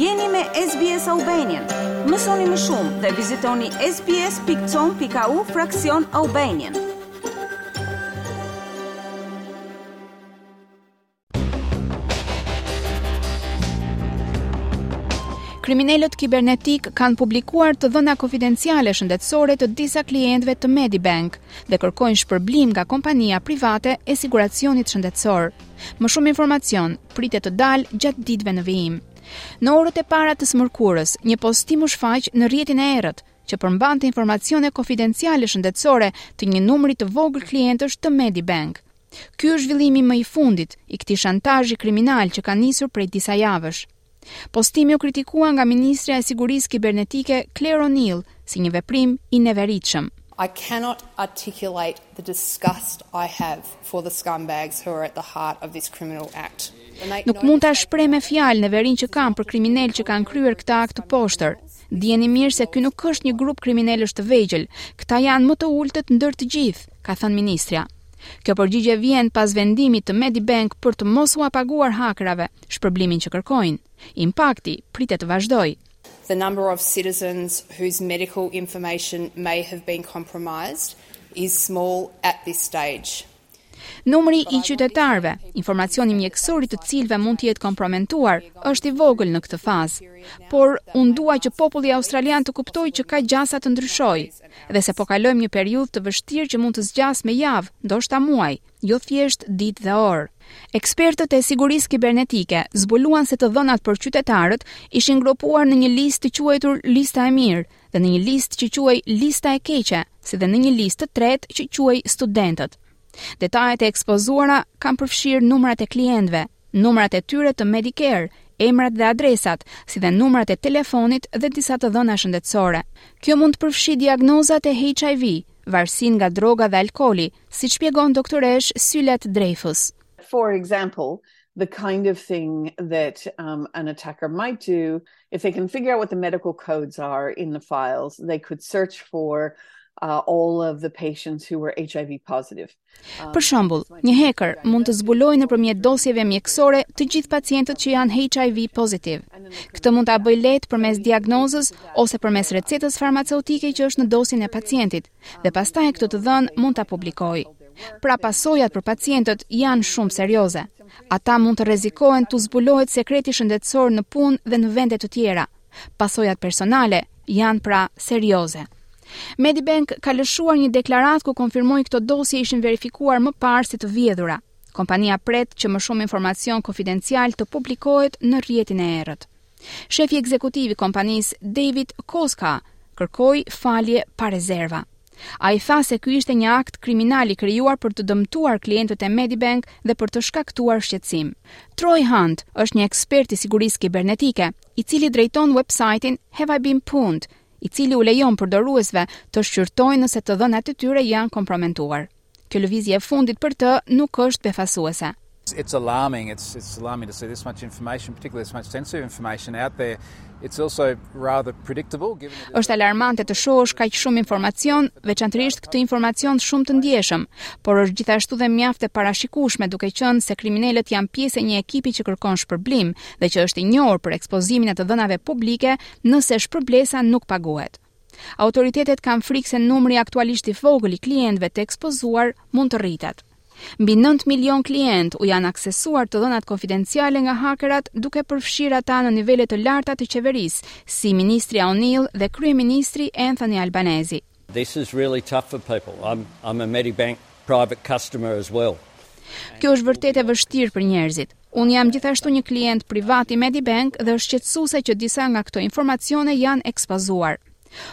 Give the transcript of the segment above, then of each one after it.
Jeni me SBS Albanian. Mësoni më shumë dhe vizitoni sbs.com.au fraksion Albanian. Kriminelët kibernetik kanë publikuar të dhëna konfidenciale shëndetësore të disa klientëve të Medibank dhe kërkojnë shpërblim nga kompania private e siguracionit shëndetësor. Më shumë informacion pritet të dalë gjatë ditëve në vijim. Në orët e para të së mërkurës, një postim u shfaq në rrjetin e errët që përmbante informacione konfidenciale shëndetësore të një numri të vogël klientësh të Medibank. Ky është zhvillimi më i fundit i këtij shantazhi kriminal që ka nisur prej disa javësh. Postimi u kritikua nga ministrja e Sigurisë Kibernetike Clare O'Neil si një veprim i neveritshëm. I cannot articulate the disgust I have for the scumbags who are at the heart of this criminal act. Nuk mund ta shpreh me fjalë neverinë që kam për kriminelët që kanë kryer këtë akt të poshtër. Dijeni mirë se ky nuk është një grup kriminelësh të vegjël, këta janë më të ultët ndër të gjithë, ka thënë ministrja. Kjo përgjigje vjen pas vendimit të Medibank për të mos ua paguar hakerave shpërblimin që kërkojnë. Impakti pritet të vazhdojë. The number of citizens whose medical information may have been compromised is small at this stage. Numri i qytetarëve, informacioni mjekësor i të cilëve mund të jetë komprometuar, është i vogël në këtë fazë. Por, unë dua që populli australian të kuptojë që ka gjasa të ndryshojë. dhe se po kalojmë një periudhë të vështirë që mund të zgjasë me javë, ndoshta muaj, jo thjesht ditë dhe orë. Ekspertët e sigurisë kibernetike zbuluan se të dhënat për qytetarët ishin grupuar në një listë të quajtur lista e mirë dhe në një listë që quhej lista e keqe, si dhe në një listë të tretë që quhej studentët. Detajet e ekspozuara kanë përfshirë numrat e klientëve, numrat e tyre të Medicare, emrat dhe adresat, si dhe numrat e telefonit dhe disa të dhëna shëndetësore. Kjo mund të përfshijë diagnozat e HIV, varësinë nga droga dhe alkooli, siç shpjegon doktoreshë Suelette Dreyfus. For example, the kind of thing that um, an attacker might do if they can figure out what the medical codes are in the files they could search for uh, all of the patients who were hiv positive Për shembull, një hacker mund të zbulojë nëpërmjet dosjeve mjekësore të gjithë pacientët që janë HIV pozitivë. Këtë mund ta bëjë lehtë përmes diagnozës ose përmes recetës farmaceutike që është në dosjen e pacientit, dhe pastaj këtë të dhënë mund ta publikojë. Pra pasojat për pacientët janë shumë serioze. Ata mund të rrezikohen t'u zbulohet sekreti shëndetësor në punë dhe në vende të tjera, Pasojat personale janë pra serioze. Medibank ka lëshuar një deklaratë ku konfirmoi këto dosje ishin verifikuar më parë si të vjedhura. Kompania pret që më shumë informacion konfidencial të publikohet në rrjetin e errët. Shefi ekzekutiv i kompanisë David Koczkar kërkoi falje pa rezerva. Ai tha se ky ishte një akt kriminal i krijuar për të dëmtuar klientët e Medibank dhe për të shkaktuar shqetësim. Troy Hunt është një ekspert i sigurisë kibernetike. i cili drejton websajtin Have I Been Pwned, i cili u lejon përdoruesve të shqyrtojnë nëse të dhënat e tyre janë komprometuar. Kjo lëvizje e fundit për të nuk është befasuese. It's alarming. It's it's alarming to see this much information, particularly this much sensitive information out there. It's also rather predictable given Është alarmante të shohësh kaq shumë informacion, veçanërisht këtë informacion shumë të ndjeshëm, por është gjithashtu dhe mjaft e parashikueshme duke qenë se kriminelët janë pjesë e një ekipi që kërkon shpërblim, dhe që është i njohur për ekspozimin e të dhënave publike nëse shpërblesa nuk paguhet. Autoritetet kanë frikë se numri aktualisht i vogël i klientëve të ekspozuar mund të rritet. Mbi 9 milion klientë u janë aksesuar të dhënat konfidenciale nga hakerat, duke përfshirë ata në nivele të larta të qeverisë, si ministri O'Neil dhe kryeministri Anthony Albanese. This is really tough for people. I'm I'm a Medibank private customer as well. Kjo është vërtet e vështirë për njerëzit. Unë jam gjithashtu një klient privat i Medibank dhe është shqetësuese që disa nga këto informacione janë ekspozuar.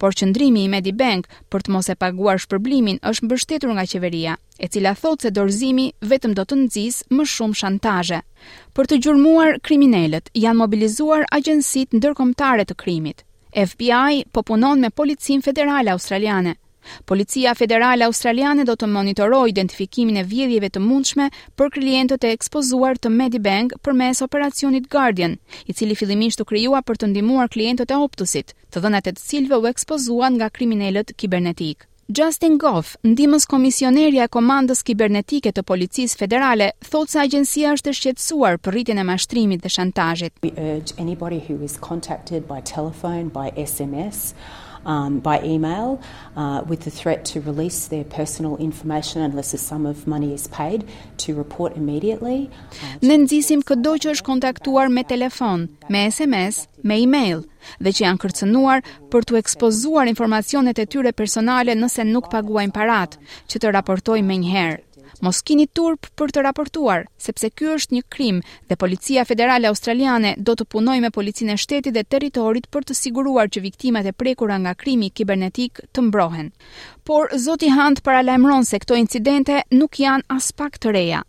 Por qëndrimi i Medibank për të mos e paguar shpërblimin është mbështetur nga qeveria. e cila thotë se dorëzimi vetëm do të nxisë më shumë shantazhe. Për të gjurmuar kriminelët, janë mobilizuar agjencitë ndërkombëtare të krimit. FBI po punon me Policinë Federale Australiane. Policia Federale Australiane do të monitorojë identifikimin e vjedhjeve të mundshme për klientët e ekspozuar të Medibank përmes operacionit Guardian, i cili fillimisht u krijua për të ndihmuar klientët e Optusit, të dhënat e të cilëve u ekspozuan nga kriminelët kibernetikë. Justine Gough, ndihmës komisionerja e Komandës Kibernetike të Policisë Federale, thotë se agjencia është e shqetësuar për rritjen e mashtrimit dhe shantazhit. We urge anybody who is contacted by telephone, by sms, um, by email uh, with the threat to release their personal information unless a sum of money is paid to report immediately. Uh, ne nxisim këdo që është kontaktuar me telefon, me SMS me email dhe që janë kërcënuar për t'u ekspozuar informacionet e tyre personale nëse nuk paguajnë paratë, që të raportojnë menjëherë. Mos kini turp për të raportuar, sepse ky është një krim dhe Policia Federale Australiane do të punojë me Policinë e Shtetit dhe Territorit për të siguruar që viktimat e prekura nga krimi kibernetik të mbrohen. Por zoti Hunt paralajmëron se këto incidente nuk janë aspak të reja.